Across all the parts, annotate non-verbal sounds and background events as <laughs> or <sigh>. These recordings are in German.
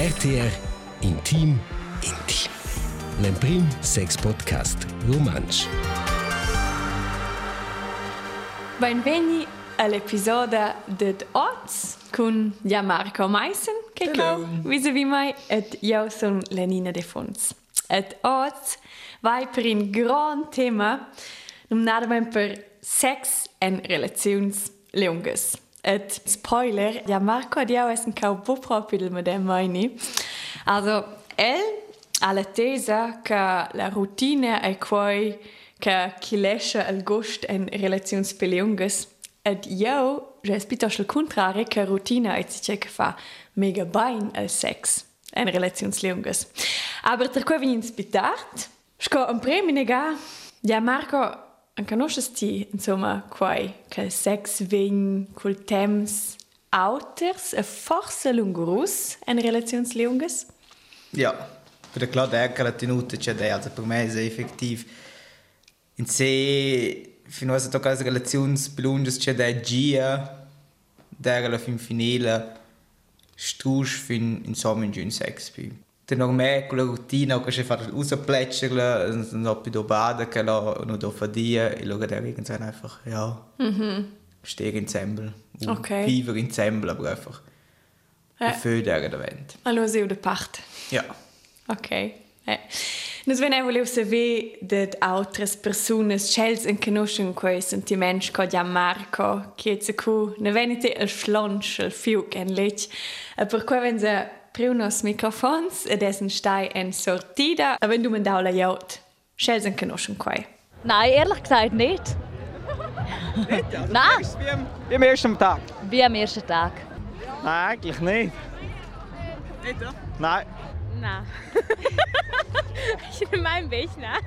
RTR Intim Intim. L'Emprim Sex Podcast Romansch. Benveni all'episodio de Oz con Gianmarco Meissen, che Hello. vis-à-vis mai, et io sono Lenina De Fons. Et Oz vai per un gran tema, nominato per sex e relazioni lungas. Et spoiler, Gianmarco di io è un cau po proprio il modem mai Also, el ha la tesa che la routine è quei che chi lascia il gusto in relazioni pelungas. Ed io, rispetto al contrario, che routine è ciò che fa mega bene il sex in relazioni lungas. Aber per cui viene inspitato, sco un premio nega, ja Marco, non conosci insomma quei che sex viene col temps outers e forse lungurus in relazioni lungas? Ja, per klar der che la tenuta c'è dei, also per me è effettiv. In se fino a toccare le relazioni belunges c'è dei gia, der la fin finile strusch fin insomma in giun sex pi. Te noch mehr routine che c'è fare usaplätscherle, non più do bada che la no do fadia e luego der irgendwann einfach ja. Mhm. Steh in Zembel. Okay. Viver in Zembel, aber einfach. Ja. Für der Event. Allora, sei de parte. Ja. Ok. Eh. Nus vene volevo saber de altres personas chels en conoscen quei sentiments co ja Marco che se cu ne venite il fiuc en lech e per wenn se priunos microfons ed essen stai en sortida e wenn du men daula jaut chels en conoscen quei Nein, ehrlich gesagt nicht. Nein, Wie am, wie am ersten Tag? wie am ersten Tag. Nein, eigentlich nicht. Nein. Nein. <laughs> ich mein Weg, nein.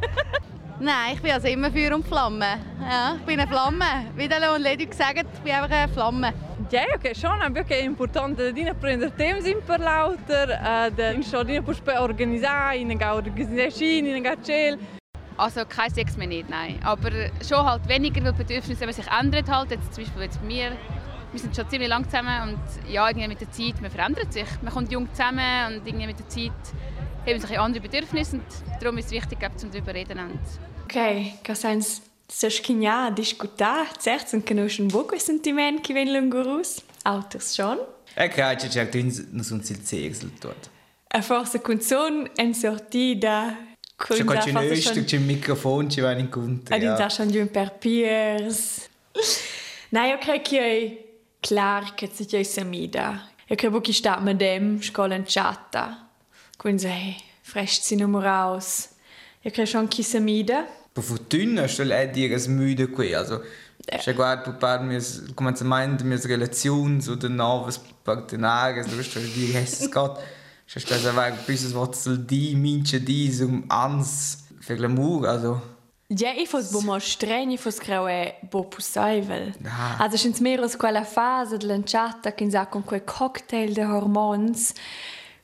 Nein, ich bin also immer Feuer und Flamme. Ja, ich bin eine Flamme. Wie der Leon Ledig gesagt hat, ich bin einfach eine Flamme. Ja, ok, schon è perché è importante di prendere tempo per l'auter, di stare per organizzare, in una organizzazione, in una cel. Also kein Sex mehr nicht, nein. Aber schon halt weniger, weil die Bedürfnisse sich ändern halt. Jetzt zum Beispiel jetzt bei mir, wir sind schon ziemlich lang zusammen und ja, irgendwie mit der Zeit, man verändert sich. Man kommt jung zusammen und irgendwie mit der Zeit haben sich andere Bedürfnisse und darum ist es wichtig, eben, zum darüber reden. Und Ok, ca se schigna discutar certs en conoscen bo quei sentiment che ven lungurus alters schon E cred că cel tin nu sunt sil sexel tot. a forse cun son en sortida cun C'è già qualche forse nöster, schon- c'è un microfono, ci va in conto. Ad ja. schon giun per piers. Nein, io credo che è clar che si c'è samida. Io credo che sta mit dem scola in chatta. Quindi sei frescht si numero aus. Io credo schon che samida. Per fortuna lei dire es müde qui, also c'è guarda per par mis commencement mis relazioni oder novas partenares, du sto dire es Gott. C'è sta da vai bis es wat soll di minche di um ans für glamour, also Ja, ich fos bo mo streng, ich fos creo è bo. Ah. Also scins meros quella fase dell'enciata che sa con quel cocktail de hormons.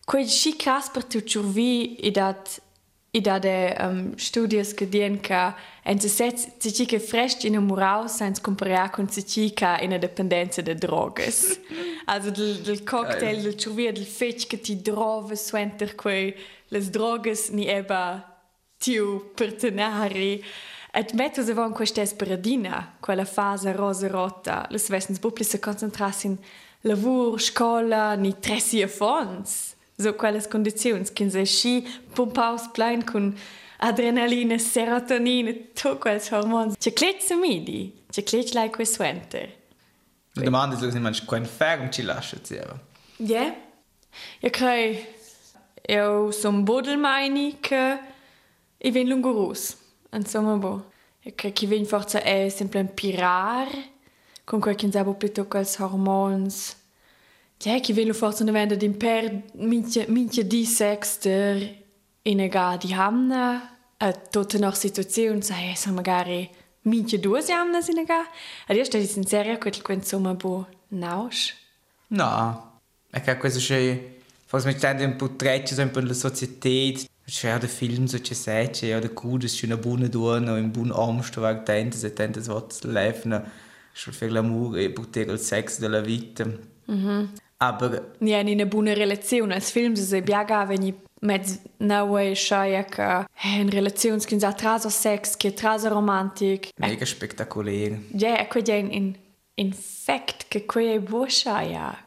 Quel schi casper tu churvi i dat i da de um, studios che dien ca en se set si ci che fresh in un murau sans comparar con si ci ca in a dipendenza de drogas. <laughs> also del, del cocktail del churvi del fetch che ti drove suenter quei les drogas ni eba tiu partenari. Et metto se von questa esperadina, quella fase rosa rotta, le svessens bupli se concentrassi in lavur, scola, ni tressi a fons. So quelles condizions, che se sci pumpaus plein con adrenalina, serotonina, tu quels hormons. C'è cletz midi, c'è cletz lai quei suenter. Und der Mann ist so, man kein Ferm ci lascia zero. Ja. Jag crei, eu som bodelmeini che i ven lungurus. Insomma, bo. Jag crei che ven forza è sempre un pirar, con quel che sabo più quels hormons. Ven forza ne vende din per minche, minche di sexter in ega di hamna, a tutte noch situazioni, sai, sa magari minche due si hamna in ega. Ad io stai in serio quel che insomma, bo, naus. No, è che questo c'è forse mi sta un po' trecce sempre nella società c'è da film so c'è sei c'è da cura c'è una buona donna un buon uomo sto va attento se tenta so lefna schon viel Glamour e poter il sex della vita Aber è in una buona relazione. Il film si biaga veni med naue schaia che è in relazione che ha traso sex, che traso romantic. mega spektakulär. Ja, è quella in in in fact che quella è buona schaia.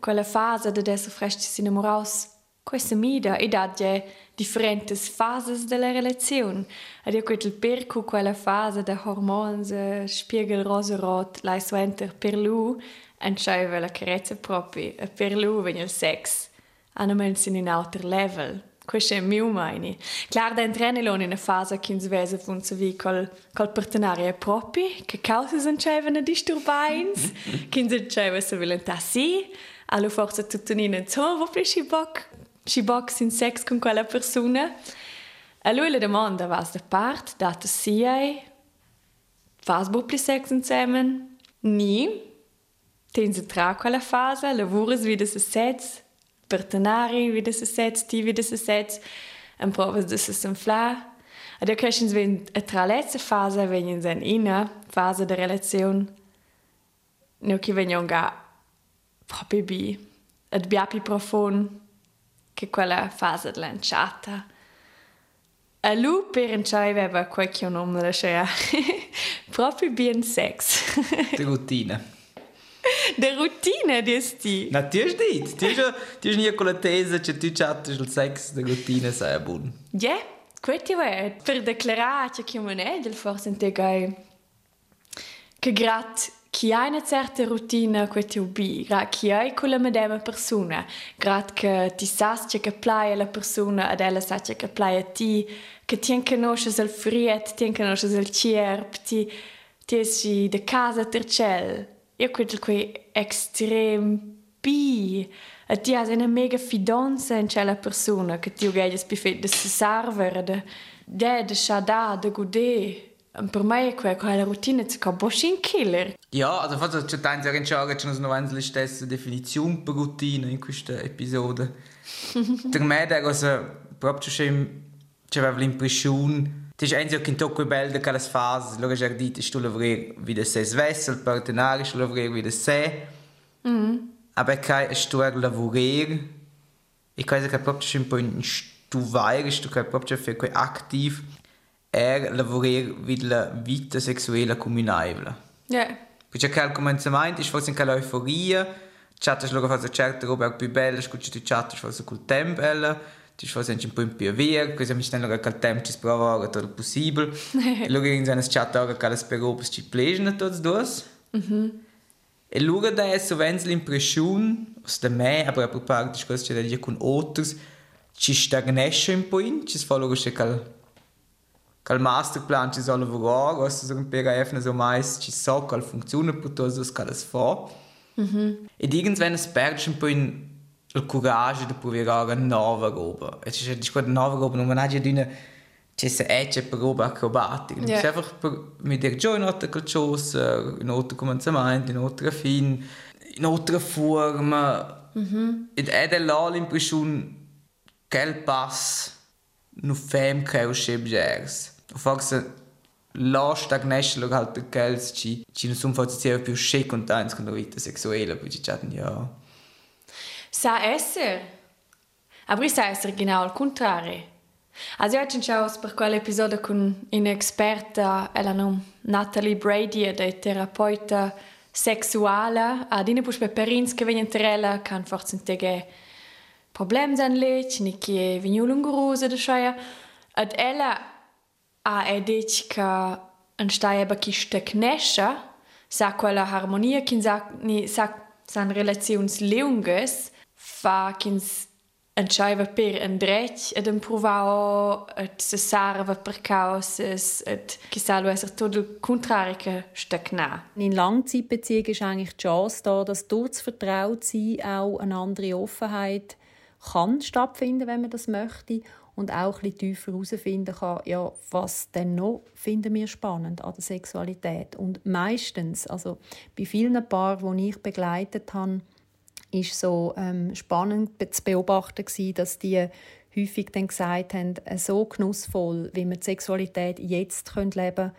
Quella fase de adesso fresti si innamoraus. Questa mida e da ja differentes fases della relazione. Ed io quel percu quella fase de hormons, eh, spiegel rosa-rot, lai suenter per lui, entscheiva la carezza propria. E per lui venne il sex. Hanno messo in un altro level. Questo è il mio meine. Clar da entrenelon in una fase che si vede funziona col, col partenario proprio, che cause si entscheiva disturbains, che si entscheiva se volenta sì, allo forse tutto in un wo bist du bock? Si box in sex con quella persona? A lui la domanda was da part, dato sia, fas bupli sex insieme? Ni. Ten se tra quella fase, lavoras wieder se sets, partenari wieder se sets, ti wieder se sets, en provas de se senfla. Ad io crescens ven a tra lezza fase venien sen ina fase de relazione. No chi venien ga proprio bi. Ad biapi profond che quella fase de lanciata. A lui per enciai aveva qualche nome da scea. <laughs> proprio bien sex. Die Routine. <laughs> De routine, disti. Na, ti hast nicht. Ti hast, ti hast nie con la tesa che tu chattest il sex, die Routine sei buon. Ja, questo è per declarare che non è del forse integai che grat chi ha una certa routine questo ubi, grat chi hai con la medesima persona, grat che ti sa che plai alla persona ed ella sa che plai a ti, che ti conosces il friet, ti conosces il cierp, ti ti esi de casa tercel. Io credo che extrem bi e ti has una mega fidanza in quella persona che ti uguaglias bifet de se server, de de de shada, de gude. Per me quella quella routine ci kaboshin killer. Ja, also fast c'è tanti che c'è che non hanno la stessa definizione per routine in questa episode. <laughs> per me da cosa proprio c'è c'aveva l'impressione Ti è anche in tocco bello che le fasi, lo che già detto, sto lavorare vide se svesse, il partenario sto lavorare vide se. Aber che sto a lavorare e cosa che proprio c'è un po' in stuvare, sto che proprio fare quei attiv è lavorare vide la vita sessuale comunale. Ja. Perché che al cominciamento è forse anche l'euforia, chatta lo che fa certe robe più belle, scucci tu chatta forse col tempo, <laughs> ti fa sempre un po' in via, così mi stanno che il tempo ci prova tutto il possibile. Luego in seine chat auch che le spero ci piacciono tutti due. E luego adesso wenn l'impressione, da me, aber a parte di cose che con altri, ci stagnesce un po' in, ci luego che il Cal masterplan ci sono lavorare, questo è un PRF so mais ci so che funziona per tutto che le fa. Ed irgendwann es perde un po' in il coraggio di provare nuova roba. E c'è di quella nuova roba non mangia di una c'è se è c'è per roba acrobatica. Ja. Yeah. einfach per mi dir già in altre cosa, in altro cominciamento, in altra fin, in. Ed è da là l'impressione che il pass non fem che uscibgers. Forse la stagnesce halt che ci ci non sono forse più schick und eins con la vita sessuale, poi ci chatten ja. Sa essere. Aber sa essere genau al contrario. Also io ho per quell'episodio con un'esperta, ella non, Natalie Brady, è terapeuta sexuale, ad ina pus peperins che vengono terella, can forse integre problemi an le, cini che vengono lungorosa da schaia, ad ella ha edich che un stai eba chi steknescha, sa quella harmonia, kin sa, ni, sa, san relazions lungas, fa kins entscheiva per un dret ed un provao et se sarva per causas et chissà lo esser tot il contrari che stagna. In Langzeitbeziehungen ist eigentlich die Chance da, dass durch das Vertrautsein auch eine andere Offenheit kann stattfinden, wenn man das möchte und auch ein bisschen tiefer herausfinden kann, ja, was denn noch finden wir spannend an der Sexualität. Und meistens, also bei vielen Paaren, die ich begleitet habe, ist so ähm, spannend zu beobachten gewesen, dass die häufig dann gesagt haben, äh, so genussvoll, wie wir die Sexualität jetzt leben können,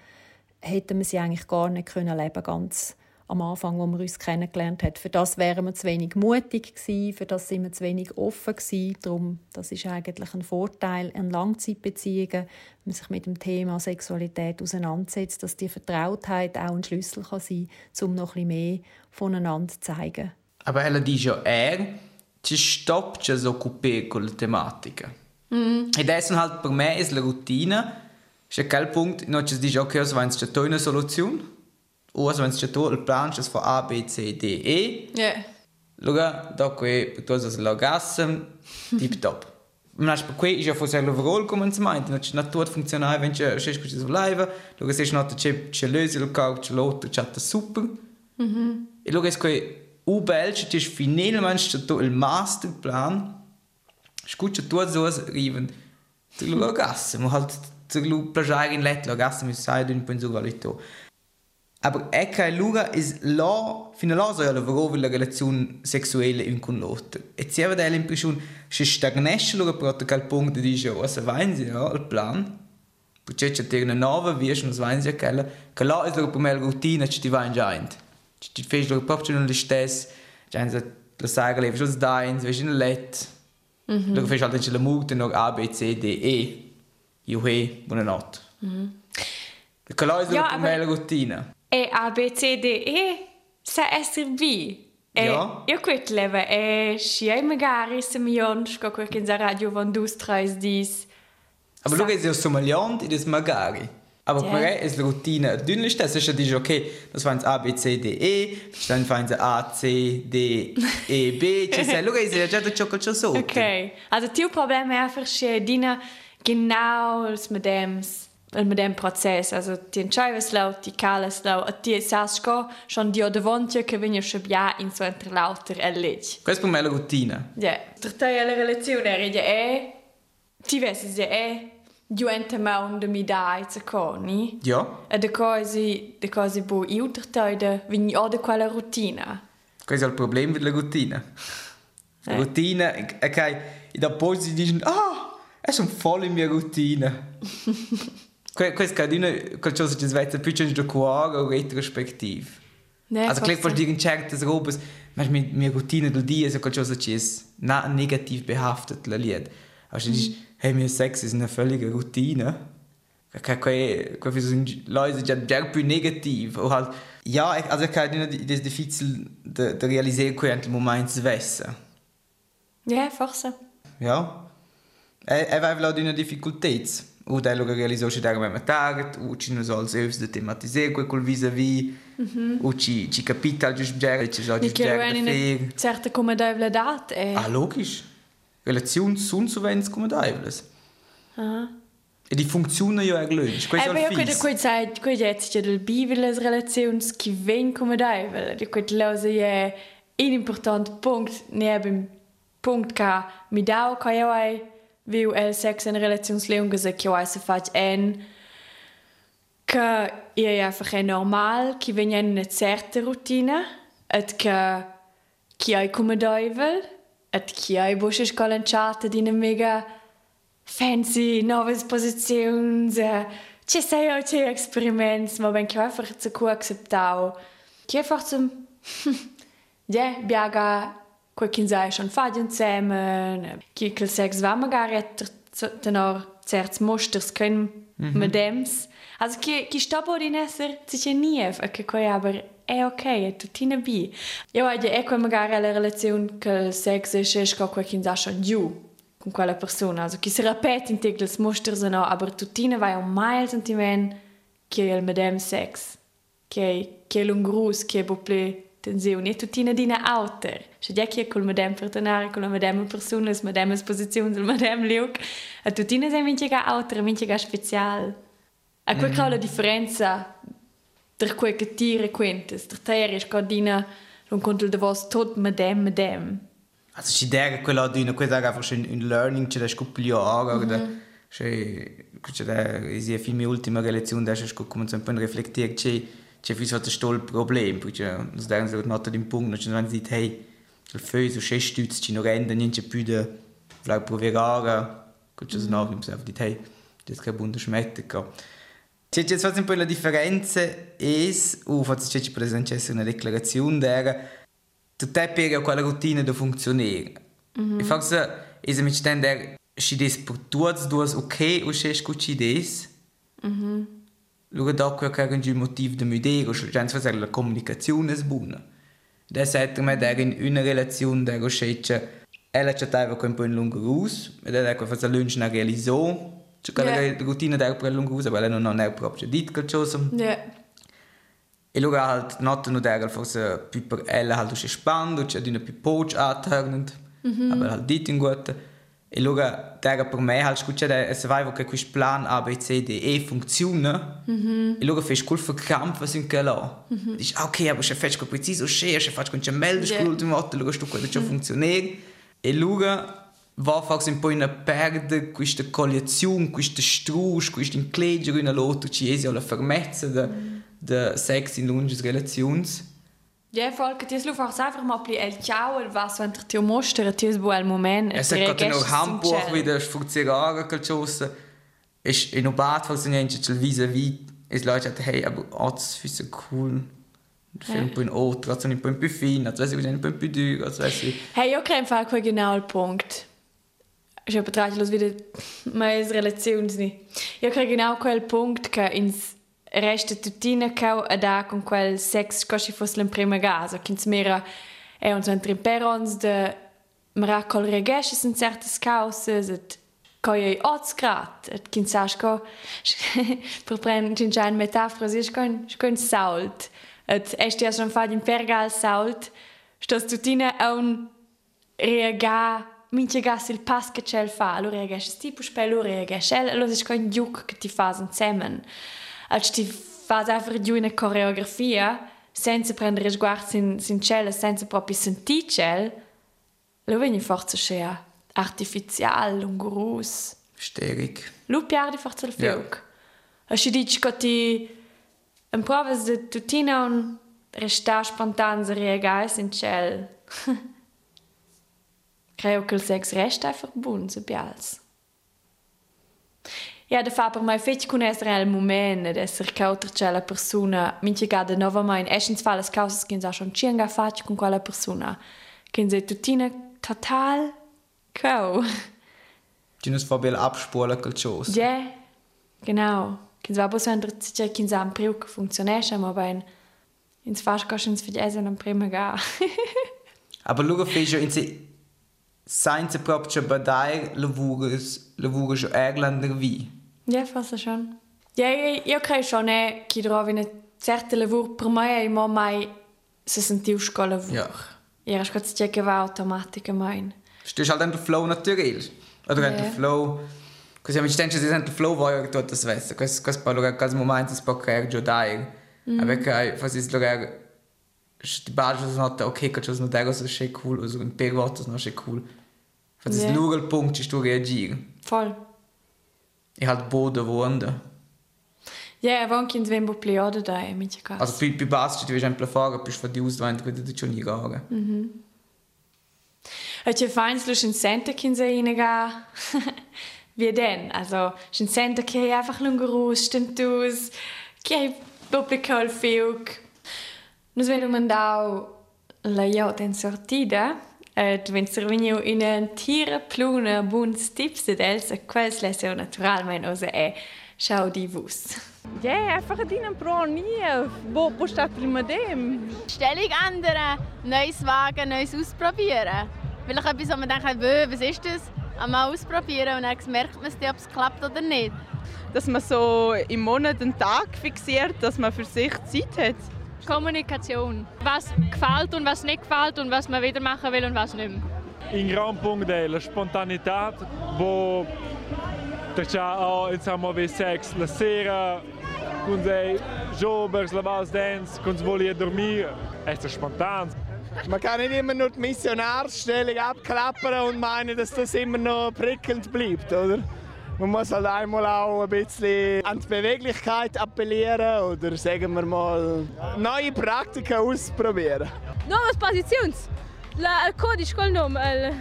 hätten wir sie eigentlich gar nicht können leben ganz am Anfang, wo wir uns kennengelernt haben. Für das wären wir zu wenig mutig gewesen, für das sind wir zu wenig offen gewesen. Darum, das ist eigentlich ein Vorteil an Langzeitbeziehungen, wenn man sich mit dem Thema Sexualität auseinandersetzt, dass die Vertrautheit auch ein Schlüssel kann sein um noch ein bisschen mehr voneinander zu zeigen. Aber ella dice, er ci stoppa ci occupare con le tematiche. Mm. E adesso halt per me è la routine, c'è quel punto, non ci dice, ok, so wenn es eine Solution also wenn es il plan c'è A, B, C, D, E. Yeah. Allora, dopo per tutti la gasse, tip top. <laughs> Ma per cui io forse l'overall come si meint, non c'è tutto funzionare, wenn c'è c'è c'è live, allora se c'è c'è c'è löse il cau, c'è l'otto, c'è super. Mhm. E allora è che u bel c'è finalmente c'è il masterplan. Scuccia tu so arriven. Tu lo gasse, ma halt tu lo plagiare in letto, lo gasse mi sai d'un penso valito. Aber ecco, Luga is là, fino là so la verova la relazione sessuale in con l'altro. E si aveva l'impressione che stagnesce Luga per quel punto di dice, oh, se vai in ja, il plan, perché c'è una nuova si va in quella, che là è la routine che ti va in giant. Ti fai proprio non le stesse, cioè, la saga levi schon da in, vai in -hmm. Dann fai halt la multa noch A, B, C, D, E. Io, he. Mm -hmm. Che là è la ja. E A, B, C, D, E sa essere B. E ja. io quit leva e sciai magari se mi onsko quel che in radio von dus trais dis. Aber schau, es ist so maliant, das magari. Aber yeah. è la routine dünn ist das, ist ja dice ok, das waren A, B, C, D, E, dann fanno A, C, D, E, B, ci sei, schau, es ist ja già ciò che so. Ok, also il problema è einfach, dina genau mit dem mit dem Prozess. Also die Entscheidungslau, die Kaleslau, die Sasko, schon die davanti che vengono schon ja in so entre lauter erledigt. Questa per me è la routine. Ja, te la relazione è è ti vedi è diventa ma mi dai zu coni. Ja. E de cose de cose bu io per te de vini o de quella routine. Questo è il problema della routine. La eh. routine, ok, e dopo si dicono, ah, è un voll in mia routine. <laughs> Questo è qualcosa che svetta più da cuore o retrospettivo. Nee, also klar, dir in certas robas, mas mi, mi routine del dia è qualcosa che è negativ behaftet la lied. Also dici, hey, mio sex è una völlige routine. Que sono Leute già più negativ o halt ja, also ich kann nicht das difficil de, de realisieren que en moment svessa. Ja, forse. Ja. E, e vai la una difficoltà. u da lugar realizou che dar mesma target u ci nos olds eus de tematiser quel vis-à-vis mm -hmm. u ci ci capital just ger ci so just ger de fer certa come daible dat e ah logisch relation sun so wenns come daibles ah E die ag lunch. Questo è il fisso. Eh, quel sai, quel jetzt c'è del bibel le relazioni che ven come daivel. Di quel lose è un important punkt neben punkt ka mi dau ka io ai viu el sex en relationsleving gesagt ja also fat en que ja einfach è normal che vegna in una certa routine et che chi hai come doivel et chi hai busche scolanciata di una mega fancy nuove posizioni ci sei auch ci experiments ma ben che einfach zu co acceptau che einfach zum <laughs> ja biaga quel che sai schon fadi insieme che quel sex va magari tenor certs mosters können mm -hmm. medems also che che sta po di esser ci nie che coi aber è ok è tutina bi io ho già ecco magari la relazione che sex è che sco quel che schon giù con quella persona also che si ripete in te quels mosters no aber tutina vai un mile sentiment che il medem sex che che l'ungrus che buple tensione e tutina dina auter. Se dia che col medem partenare con la medem persona, la medem posizione, il medem look, a tutina sei mince ga auter, mince ga special. A quel mm. la differenza tra quel che tira quentes, tra te e scordina non conto de vos tot. Medem medem. Also si der quella di una questa ga forse un learning c'è da scoprire ora oder c'è c'è da sia film ultima relazione da c'è come un po' riflettire c'è c'è fiso un stol problem perché nos deran so not im punkt? No wenn dit hey il feu so che stütz ci no rende niente più de vlag proverare che c'è no im serve dit hey das che bunde schmette C'è c'è fatto un po' la differenza es o fatto c'è presente una declarazione d'era tu te per quella routine da funzionare. Mm -hmm. E forse es mit stender si des per tutti duas ok o c'è scucci des. Mm Luego dopo che un motivo di mudare, o già fare la comunicazione è buona. Da sagt mir der in una relazione der c'è ella c'è tava con un lungo rus, ed è che fa lunch na realizzo Cioè, quella yeah. routine era per lungo ma lei non è proprio dit qualcosa. Yeah. E allora halt notte non era forse più per ella halt usci spando, c'è di una più poach atternend, mm -hmm. aber halt dit in gut. E allora era per me halt scuccia se vai che plan A B C D E funziona. Mm -hmm. E allora fai col verkrampf was in che là. Mm -hmm. Dici, ok, aber se fai preciso, se fai con c'è meglio, yeah. l'ultima volta, allora sto quello che funziona. E allora va fare un po' in perde questa collezione, questo strus, questo incledere in l'auto ci è la fermezza de, de sex in lunge relazioni. Ja, Volker, ti lu fachs einfach mal pli el ciao was wenn dir mostern ti es buel moment. Es hat gerade noch Hamburg wieder funktionieren qualcosa. Ist in Obat funktioniert il vis wie es Leute hat hey aber Arzt für so cool. Fai un po' in otro, un po' in più fine, un po' in più duro, Hey, io credo che genau il punto. Ja betrachtet wieder meine Relation nicht. Ich kriege genau quel Punkt che ins resta tutina cau a da con quel sex così fosse in prima casa, che ins mera è un centro perons de miracol regesches in certas causas et coi ots grat et kin sasco per prendere in già metafora si con con salt et est ja schon fad in pergal salt stos tutina un reagar mince gas il pas che c'è fa, allora reagisce tipo spell, allora reagisce, allora è kein Juk che ti fa zusammen. Als ti fa einfach giù una coreografia, senza prendere sguardo sin, sin cella, senza proprio sentire cella, lo viene forse scea artificial, lungurus. Sterig. Lo pierde forse il fiuc. Ja. E si dice che ti in prova di tutina un resta spontan reagare in cella. <laughs> Creio che il sex resta einfach bun, bials. Ja, da fa per mai fetch con essere il momento di essere cauter c'è la persona, mince gada nova mai in essens fa las causas che sa schon cienga faccio con quella persona. Che se tutina total. Ci nos fa bel abspulen quel chose. Ja, genau. Che va bo sandra c'è che sa un priu che funzionesce, ma ben ins fast cosciens für essen am prima ga. <laughs> Aber luego fece in se senza proprio badai lavuras lavuras Irlander vi. Ja, forse schon. Ja, io, io credo schon eh, che trovi una certa lavoro per me e mo mai se sentiu sco lavoro. Ja. Ja, ich kann che va automatica mein. Stehst halt der Flow natürlich. Oder ja. der Flow Così mi dice se sente il flow voglio tutto questo. Questo questo parlo che quasi momento si può creare già dai. Mm. Perché fasi il lugar die Basis not okay, che c'è non so è cool, also un per voto non è cool. Faz yeah. lugar ci sto reagire. Voll. E halt boden wohnen. Ja, yeah, wann kind vem pliode da mica caso. Also più più basta ti esempio fare più fa di uso davanti che ti c'è ni gara. Mhm. E c'è feins lu in Center kin se in. <laughs> Wie denn? Also, in Center che einfach lungo rus, stimmt dus. Che publicol fiuk. Nus wenn du mandau la io ten sortida, Et wenn es veniu in ein Tiere plune buns tips dels a quels lesio naturalmein also è schau di vus. Ja, yeah, einfach in einem Pro nie. Wo, wo steht prima dem? Stellung ändern, neues wagen, neues ausprobieren. Vielleicht etwas, wo man denkt, was ist das? Einmal ausprobieren und dann merkt man es, ob es klappt oder nicht. Dass man so im Monat einen Tag fixiert, dass man für sich Zeit hat. Kommunikation. Was gefällt und was nicht gefällt und was man wieder machen will und was nicht mehr. In gran punct è la spontaneità, wo già oh, insomma vi sex la sera con dei jobers, la vals dance, con svoli a dormire. È spontan. Man kann nicht immer nur die Missionarsstellung abklappern und meinen, dass das immer noch prickelnd bleibt, oder? Man muss halt einmal auch ein bisschen an die Beweglichkeit appellieren oder sagen wir mal neue Praktiken ausprobieren. Nuove posizioni. La, il codice col nome. Il...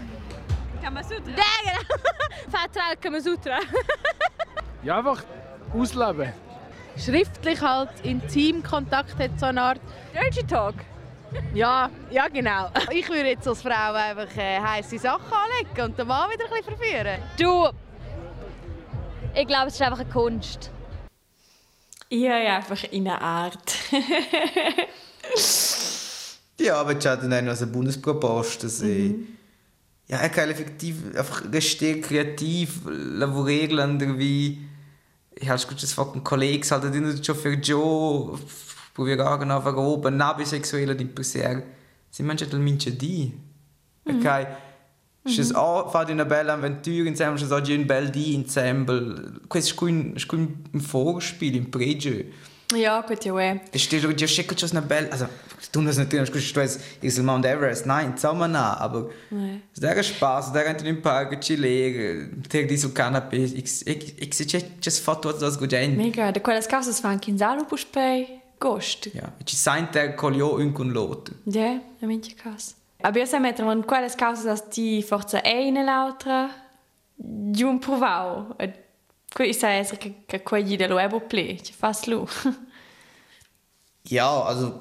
Kamasutra. Fa tra il Kamasutra. ja, einfach ausleben. schriftlich halt Intimkontakt hat, so eine Art Dirty Talk. Ja, ja genau. Ich würde jetzt als Frau einfach äh, heiße Sachen anlegen und den Mann wieder ein bisschen verführen. Du, ich glaube, es ist einfach eine Kunst. Ja, ja, einfach in einer Art. <laughs> Ja, aber ich hatte dann also Bundespropost, dass ich ja, ich kann effektiv einfach richtig kreativ lavorieren, wie ich habe gut das fucking Kollegen halt nicht schon für Joe probiere auch genau oben na bisexuelle di per se. Si mangia del mince di ok Ci mm -hmm. fa una bella avventura insieme, ci oggi un bel di insieme. Questo è un, un Vorspiel, un pregio. Ja, gut, ja, eh. Es steht ja schick schon eine belle, also du das natürlich, stehst, ist Mount Everest, nein, zusammen nah, aber Nee. es ist Spaß, da rennt im Park, chillen, ter di sul canapé, ich ich ich ich ich fatto das gut ein. Mega, da quelles causas fan in salo puspei gost. Ja, ci sein der colio un con l'altro. Ja, a minche cas. Sai mettere in quelles causas as ti forza eine l'altra giun provau. Qui sai essere che che quelli dello ebo ple, ci fas lu. <laughs> Ja, also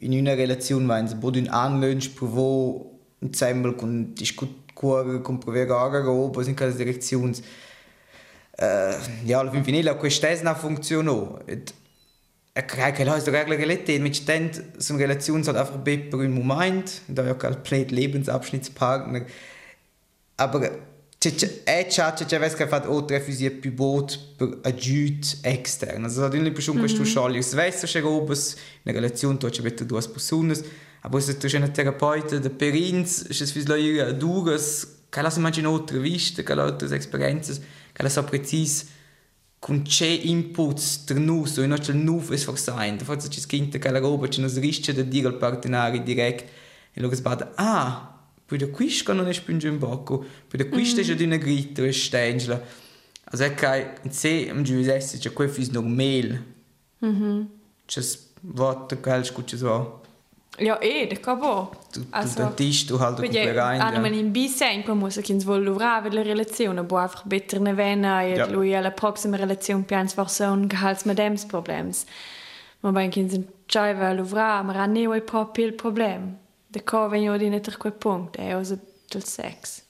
in einer Relation, wenn es både un anlönsch provo insieme con discutere con provare a roba in quella direzione. Uh, ja, alla fin finale questa è una e cred că ist regla realität mit stent so eine Relation halt einfach besser im Moment, da ja kein Plate Lebensabschnittspartner. Aber è c'è c'è c'è che fa oltre fusi più bot per aiut extern. Also da dinne schon questo schali es weiß che robes in relazione tu c'è bitte due persone, aber se tu c'è una terapeuta de perins, es fürs la duras, che la immagine oltre viste, la altre esperienze, che la so precis con c'è inputs tra noi e non c'è nuovo sforzamento, forse ci scrive che la roba ci non riesce a dire al partenario diretto e loro sbada, ah, poi da qui non ne spinge in bocca, poi da qui mm. c'è una gritta e stengela. Also ecco, in sé, mi dice, c'è quel fis normale, mm -hmm. c'è voto, quel, c'è so. Ja, eh, das kann bo. tu tu dentist tu halt Perché hanno man in bisegn poi muss che vuol lavorare la relazione, può einfach bitter ne vena e Ja. lui alla prossima relazione pians forse un gehals mit dem problems. Ma ben kin sind chaiva lavorare, ma hanno ne proprio il problem. De co venio di netter quel punto, è also del sex.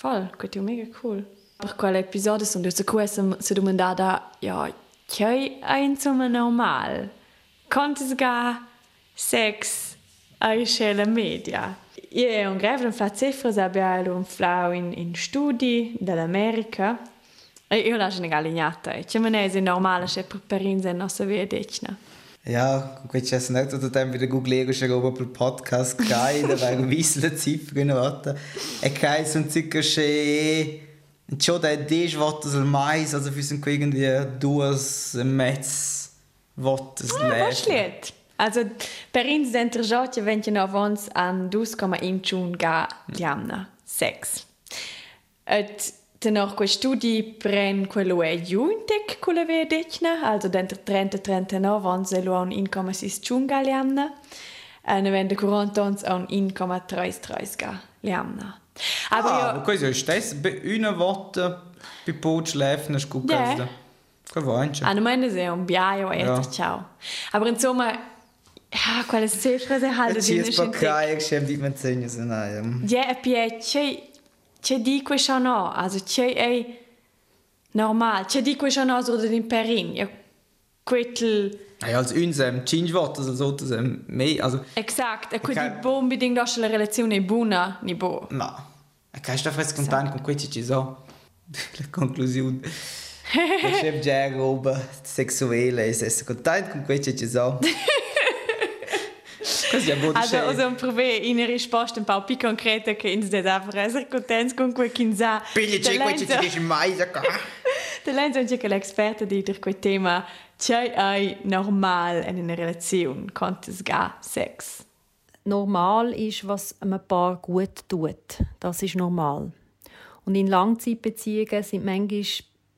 Voll, questo è mega cool. Per quell'episodio sono due cose si domandata, ja, che è insomma normal? Konntest ga sex ai scella media? Io ho greve fa cifre abbiamo un flau in, in studi dall'America e io lascio una galignata. C'è non è normale se per perinze si vede decina. Ja, gut, ich nicht, oder dann wieder googeln, schon oben per Podcast kai, da war wissle Ziffern warte. E kai so ein circa che Ciò da dies votos al mais, also für sind irgendwie duas metz votos Ah, was liet? Also, per ins dentro giotje venti no avons an 2,1 chun ga diamna, sex. Et tenor quei studi pren quello è giuntek quella ve decna, also dentro 30-39 avons e lo an 1,6 chun ga liamna, e ne vende 40 ons an 1,33 ga liamna. Aber ah, ja, aber questo è bei una volta per pot schläfen, Ja. gesagt. Che vuoi? Ah, non mende se un biaio e ciao. Aber insomma, ja, quelle cifre se Ci di è spaccare, che c'è di menzegno, se no. Ja, e poi c'è c'è di questo no, also c'è è normal, c'è di questo no so den Perin. Ja, quel Ja, als uns ähm, Cinque also so, das mehr, also, exakt, e quel Ok. di bo unbedingt auch la relazione buona ni bo. no. E che sta fresco contento con questo ci so. <laughs> La conclusione. <laughs> Chef già roba sessuelle, e sei contento con questo ci so. <laughs> Così è buono Also, also un prove in risposta un po' più concreta che in einfach essere contenti con quel che sa. Pigli c'è questo ci dice mai, sa qua. Der Lenz ist ja l'experte di der quel tema c'è è normal in einer Relation, konnte es gar Sex. normal ist, was einem Paar gut tut. Das ist normal. Und in Langzeitbeziehungen sind manchmal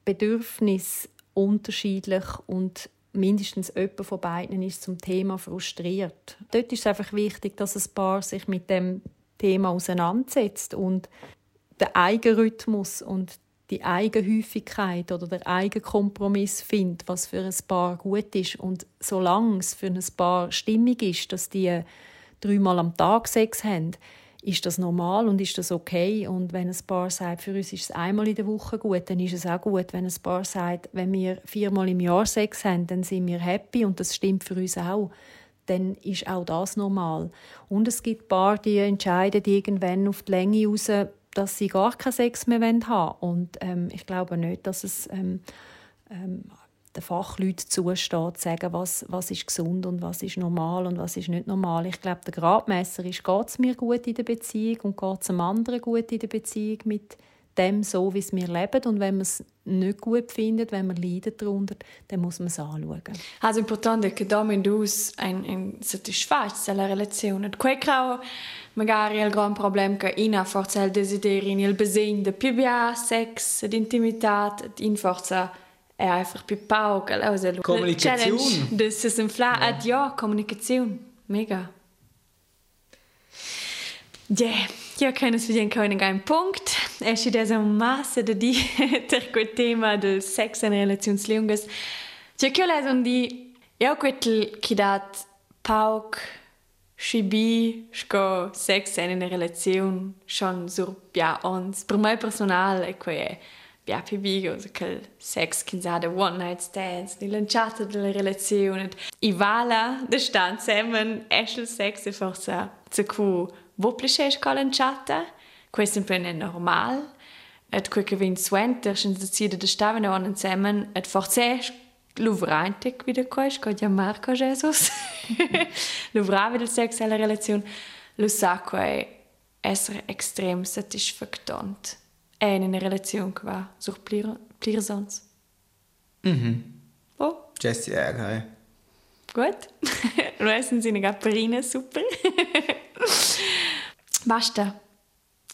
Bedürfnisse unterschiedlich und mindestens jemand von beiden ist zum Thema frustriert. Dort ist es einfach wichtig, dass ein Paar sich mit dem Thema auseinandersetzt und den Eigenrhythmus und die Eigenhäufigkeit oder der Eigenkompromiss findet, was für ein Paar gut ist. Und solange es für ein Paar stimmig ist, dass die dreimal am Tag Sex haben, ist das normal und ist das okay. Und wenn ein Paar sagt, für uns ist es einmal in der Woche gut, dann ist es auch gut. Wenn ein Paar sagt, wenn wir viermal im Jahr Sex haben, dann sind wir happy und das stimmt für uns auch, dann ist auch das normal. Und es gibt Paar, die entscheiden irgendwann auf die Länge raus, dass sie gar keinen Sex mehr haben wollen. Und ähm, ich glaube nicht, dass es ähm, ähm, den Fachleuten zusteht, zu sagen, was, was ist gesund und was ist normal und was ist nicht normal. Ich glaube, der Gradmesser ist, geht es mir gut in der Beziehung und geht es dem anderen gut in der Beziehung mit dem so, wie es wir leben. Und wenn man es nicht gut findet, wenn man leidet darunter, dann muss man es anschauen. Also importante che domen dus ein, ein satisfaz la relazione. Quei crao magari il gran problem che ina forza il desiderio, il bisogno di più sex, di intimità, in forza è einfach più pauca. Also, Kommunikation. Das ist ein Fla, ja. ja, Kommunikation. Mega. Ja, io credo che sia ancora un punkt. Es ist also massa de di ter <laughs> quel tema del sex in relazioni lunghe. Cioè che ho un di io quel che dat pauk schibi sco sex in una relazione schon sur bia ons. Per me personale è bia più also quel sex che sa one night stands, di lanciata della relazione. I vala de stand semen eschel sex e forza zu cu wo plisce sco lanciata. Questo è normal. Et quel che vin suenter, schon decide de stavano on insieme, et forse l'uvrantic wieder quais, co ja Marco Jesus. <laughs> L'uvrava del sex alla relazione, lo sa quai extrem satisfactant. È in una relazione che va sur plir, plir sons. Mhm. Oh. Jesse Ärger. Gut. Lo <laughs> essen sie eine Gaperina, super. <laughs> Basta.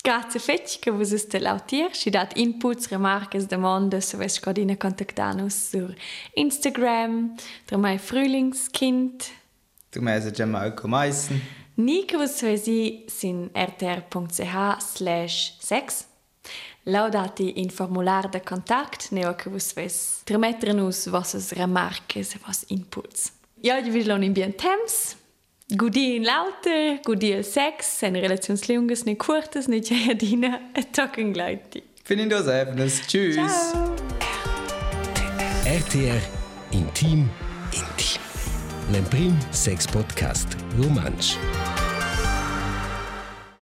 Grazie fetch che vos este lautier, si dat inputs, remarques, demandes, so es scodina contactanus sur Instagram, der mai Frühlingskind. Du meinst ja Malco Meissen. Nika vos svesi sin rtr.ch slash sex. Laudati in formular de kontakt, neo che vos ves tremetrenus vosses remarques e vos inputs. Ja, ich will in bien temps. Gudi in laute, gudi il sex, en relazions lungas, ne curtas, ne giardina, e tocken gleiti. Finde das einfach. Tschüss. Ciao. RTR Intim Intim. L'Emprim Sex Podcast Romansch.